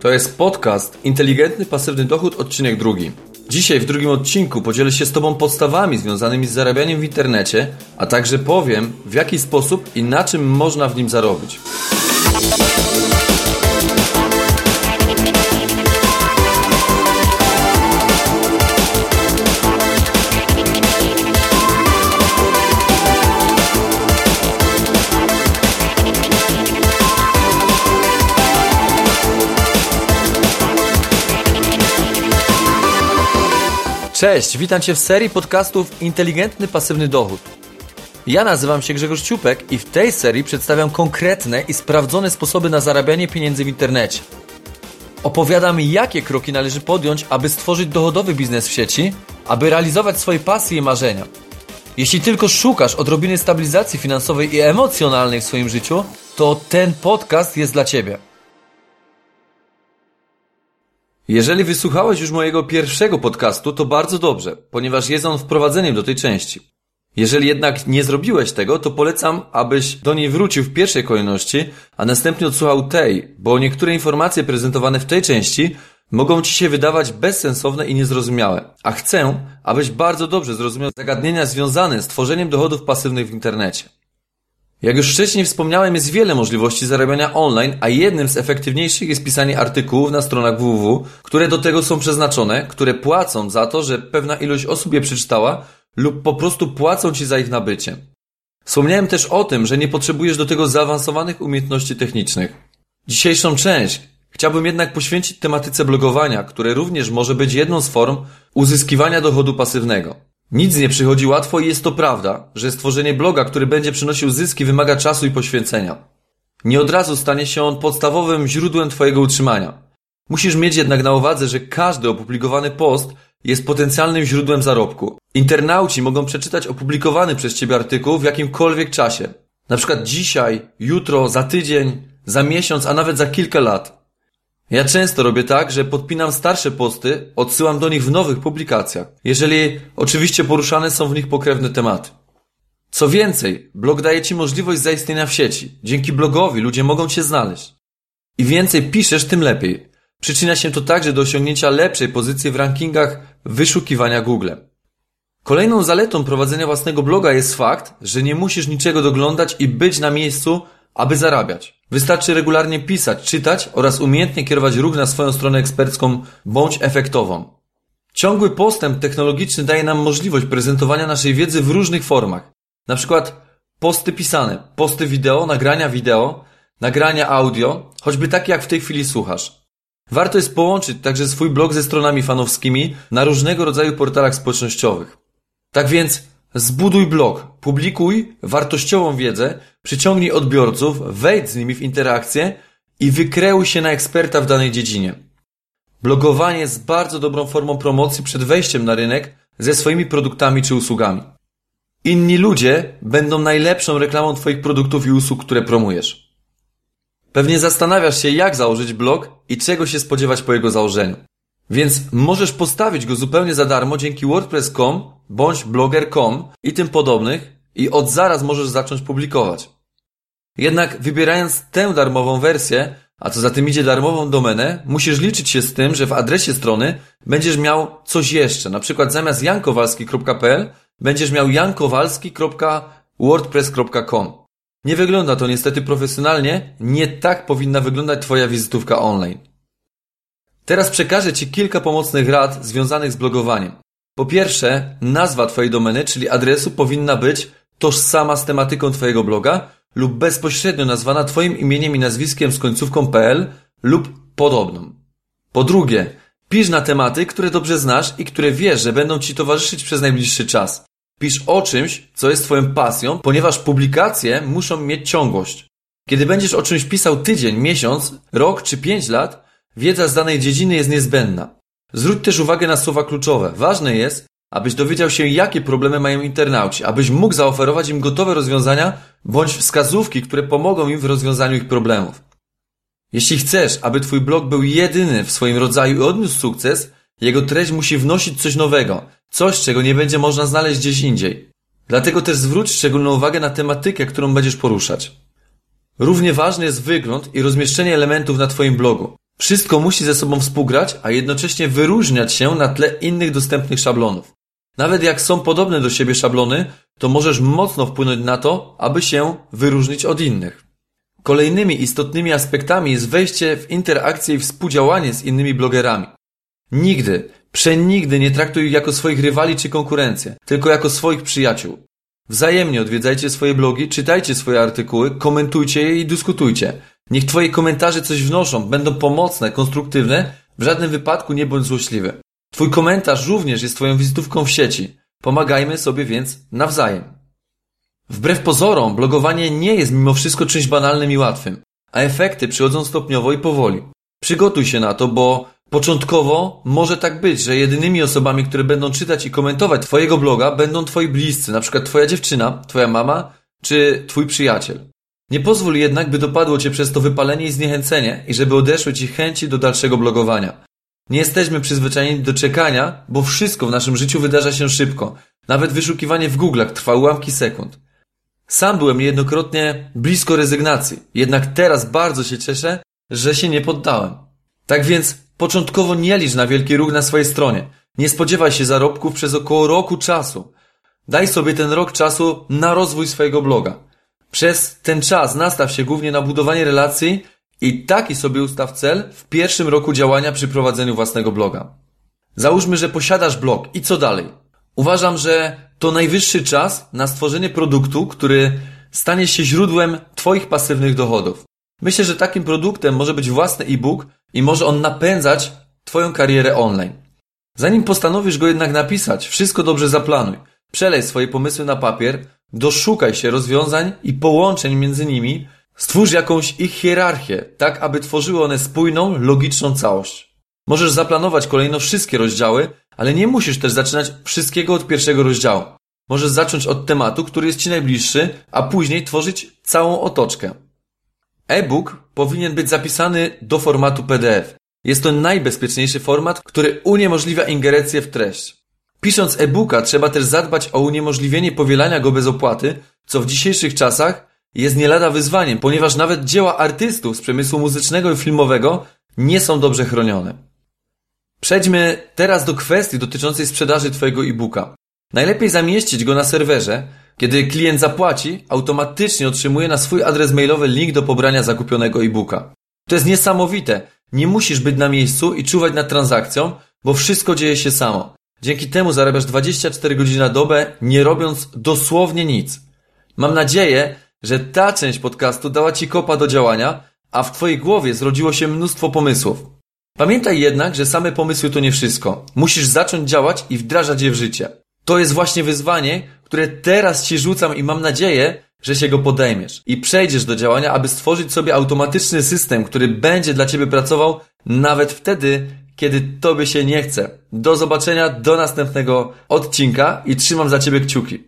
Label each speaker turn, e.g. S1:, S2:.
S1: To jest podcast Inteligentny Pasywny Dochód, odcinek drugi. Dzisiaj w drugim odcinku podzielę się z Tobą podstawami związanymi z zarabianiem w internecie, a także powiem w jaki sposób i na czym można w nim zarobić. Cześć, witam Cię w serii podcastów Inteligentny Pasywny Dochód. Ja nazywam się Grzegorz Ciupek i w tej serii przedstawiam konkretne i sprawdzone sposoby na zarabianie pieniędzy w internecie. Opowiadam, jakie kroki należy podjąć, aby stworzyć dochodowy biznes w sieci, aby realizować swoje pasje i marzenia. Jeśli tylko szukasz odrobiny stabilizacji finansowej i emocjonalnej w swoim życiu, to ten podcast jest dla Ciebie. Jeżeli wysłuchałeś już mojego pierwszego podcastu, to bardzo dobrze, ponieważ jest on wprowadzeniem do tej części. Jeżeli jednak nie zrobiłeś tego, to polecam, abyś do niej wrócił w pierwszej kolejności, a następnie odsłuchał tej, bo niektóre informacje prezentowane w tej części mogą Ci się wydawać bezsensowne i niezrozumiałe, a chcę, abyś bardzo dobrze zrozumiał zagadnienia związane z tworzeniem dochodów pasywnych w internecie. Jak już wcześniej wspomniałem, jest wiele możliwości zarabiania online, a jednym z efektywniejszych jest pisanie artykułów na stronach www, które do tego są przeznaczone, które płacą za to, że pewna ilość osób je przeczytała lub po prostu płacą ci za ich nabycie. Wspomniałem też o tym, że nie potrzebujesz do tego zaawansowanych umiejętności technicznych. Dzisiejszą część chciałbym jednak poświęcić tematyce blogowania, które również może być jedną z form uzyskiwania dochodu pasywnego. Nic nie przychodzi łatwo i jest to prawda, że stworzenie bloga, który będzie przynosił zyski wymaga czasu i poświęcenia. Nie od razu stanie się on podstawowym źródłem Twojego utrzymania. Musisz mieć jednak na uwadze, że każdy opublikowany post jest potencjalnym źródłem zarobku. Internauci mogą przeczytać opublikowany przez Ciebie artykuł w jakimkolwiek czasie. Na przykład dzisiaj, jutro, za tydzień, za miesiąc, a nawet za kilka lat. Ja często robię tak, że podpinam starsze posty, odsyłam do nich w nowych publikacjach, jeżeli oczywiście poruszane są w nich pokrewne tematy. Co więcej, blog daje Ci możliwość zaistnienia w sieci. Dzięki blogowi ludzie mogą Cię znaleźć. I więcej piszesz, tym lepiej. Przyczynia się to także do osiągnięcia lepszej pozycji w rankingach wyszukiwania Google. Kolejną zaletą prowadzenia własnego bloga jest fakt, że nie musisz niczego doglądać i być na miejscu, aby zarabiać. Wystarczy regularnie pisać, czytać oraz umiejętnie kierować ruch na swoją stronę ekspercką bądź efektową. Ciągły postęp technologiczny daje nam możliwość prezentowania naszej wiedzy w różnych formach. Na przykład posty pisane, posty wideo, nagrania wideo, nagrania audio, choćby takie jak w tej chwili słuchasz. Warto jest połączyć także swój blog ze stronami fanowskimi na różnego rodzaju portalach społecznościowych. Tak więc Zbuduj blog, publikuj wartościową wiedzę, przyciągnij odbiorców, wejdź z nimi w interakcję i wykreuj się na eksperta w danej dziedzinie. Blogowanie jest bardzo dobrą formą promocji przed wejściem na rynek ze swoimi produktami czy usługami. Inni ludzie będą najlepszą reklamą Twoich produktów i usług, które promujesz. Pewnie zastanawiasz się, jak założyć blog i czego się spodziewać po jego założeniu. Więc możesz postawić go zupełnie za darmo dzięki WordPress.com bądź blogger.com i tym podobnych i od zaraz możesz zacząć publikować. Jednak wybierając tę darmową wersję, a co za tym idzie darmową domenę, musisz liczyć się z tym, że w adresie strony będziesz miał coś jeszcze. Na przykład zamiast jankowalski.pl będziesz miał jankowalski.wordpress.com. Nie wygląda to niestety profesjonalnie, nie tak powinna wyglądać Twoja wizytówka online. Teraz przekażę Ci kilka pomocnych rad związanych z blogowaniem. Po pierwsze, nazwa Twojej domeny, czyli adresu powinna być tożsama z tematyką Twojego bloga lub bezpośrednio nazwana Twoim imieniem i nazwiskiem z końcówką .pl lub podobną. Po drugie, pisz na tematy, które dobrze znasz i które wiesz, że będą Ci towarzyszyć przez najbliższy czas. Pisz o czymś, co jest Twoją pasją, ponieważ publikacje muszą mieć ciągłość. Kiedy będziesz o czymś pisał tydzień, miesiąc, rok czy pięć lat, wiedza z danej dziedziny jest niezbędna. Zwróć też uwagę na słowa kluczowe. Ważne jest, abyś dowiedział się, jakie problemy mają internauci, abyś mógł zaoferować im gotowe rozwiązania bądź wskazówki, które pomogą im w rozwiązaniu ich problemów. Jeśli chcesz, aby Twój blog był jedyny w swoim rodzaju i odniósł sukces, jego treść musi wnosić coś nowego, coś, czego nie będzie można znaleźć gdzieś indziej. Dlatego też zwróć szczególną uwagę na tematykę, którą będziesz poruszać. Równie ważny jest wygląd i rozmieszczenie elementów na Twoim blogu. Wszystko musi ze sobą współgrać, a jednocześnie wyróżniać się na tle innych dostępnych szablonów. Nawet jak są podobne do siebie szablony, to możesz mocno wpłynąć na to, aby się wyróżnić od innych. Kolejnymi istotnymi aspektami jest wejście w interakcję i współdziałanie z innymi blogerami. Nigdy, przenigdy nie traktuj ich jako swoich rywali czy konkurencję, tylko jako swoich przyjaciół. Wzajemnie odwiedzajcie swoje blogi, czytajcie swoje artykuły, komentujcie je i dyskutujcie. Niech Twoje komentarze coś wnoszą, będą pomocne, konstruktywne, w żadnym wypadku nie bądź złośliwy. Twój komentarz również jest Twoją wizytówką w sieci. Pomagajmy sobie więc nawzajem. Wbrew pozorom, blogowanie nie jest mimo wszystko czymś banalnym i łatwym, a efekty przychodzą stopniowo i powoli. Przygotuj się na to, bo początkowo może tak być, że jedynymi osobami, które będą czytać i komentować Twojego bloga będą Twoi bliscy, na przykład Twoja dziewczyna, Twoja mama czy Twój przyjaciel. Nie pozwól jednak, by dopadło Cię przez to wypalenie i zniechęcenie i żeby odeszły Ci chęci do dalszego blogowania. Nie jesteśmy przyzwyczajeni do czekania, bo wszystko w naszym życiu wydarza się szybko. Nawet wyszukiwanie w Google'ach trwa ułamki sekund. Sam byłem niejednokrotnie blisko rezygnacji, jednak teraz bardzo się cieszę, że się nie poddałem. Tak więc początkowo nie licz na wielki ruch na swojej stronie. Nie spodziewaj się zarobków przez około roku czasu. Daj sobie ten rok czasu na rozwój swojego bloga. Przez ten czas nastaw się głównie na budowanie relacji i taki sobie ustaw cel w pierwszym roku działania przy prowadzeniu własnego bloga. Załóżmy, że posiadasz blog i co dalej? Uważam, że to najwyższy czas na stworzenie produktu, który stanie się źródłem Twoich pasywnych dochodów. Myślę, że takim produktem może być własny e-book i może on napędzać Twoją karierę online. Zanim postanowisz go jednak napisać, wszystko dobrze zaplanuj. Przelej swoje pomysły na papier, doszukaj się rozwiązań i połączeń między nimi, Stwórz jakąś ich hierarchię, tak aby tworzyły one spójną, logiczną całość. Możesz zaplanować kolejno wszystkie rozdziały, ale nie musisz też zaczynać wszystkiego od pierwszego rozdziału. Możesz zacząć od tematu, który jest Ci najbliższy, a później tworzyć całą otoczkę. E-book powinien być zapisany do formatu PDF. Jest to najbezpieczniejszy format, który uniemożliwia ingerencję w treść. Pisząc e-booka trzeba też zadbać o uniemożliwienie powielania go bez opłaty, co w dzisiejszych czasach jest nie lada wyzwaniem, ponieważ nawet dzieła artystów z przemysłu muzycznego i filmowego nie są dobrze chronione. Przejdźmy teraz do kwestii dotyczącej sprzedaży Twojego e-booka. Najlepiej zamieścić go na serwerze. Kiedy klient zapłaci, automatycznie otrzymuje na swój adres mailowy link do pobrania zakupionego e-booka. To jest niesamowite. Nie musisz być na miejscu i czuwać nad transakcją, bo wszystko dzieje się samo. Dzięki temu zarabiasz 24 godziny na dobę, nie robiąc dosłownie nic. Mam nadzieję, że ta część podcastu dała Ci kopa do działania, a w Twojej głowie zrodziło się mnóstwo pomysłów. Pamiętaj jednak, że same pomysły to nie wszystko. Musisz zacząć działać i wdrażać je w życie. To jest właśnie wyzwanie, które teraz Ci rzucam i mam nadzieję, że się go podejmiesz i przejdziesz do działania, aby stworzyć sobie automatyczny system, który będzie dla Ciebie pracował nawet wtedy, kiedy Tobie się nie chce. Do zobaczenia, do następnego odcinka i trzymam za Ciebie kciuki.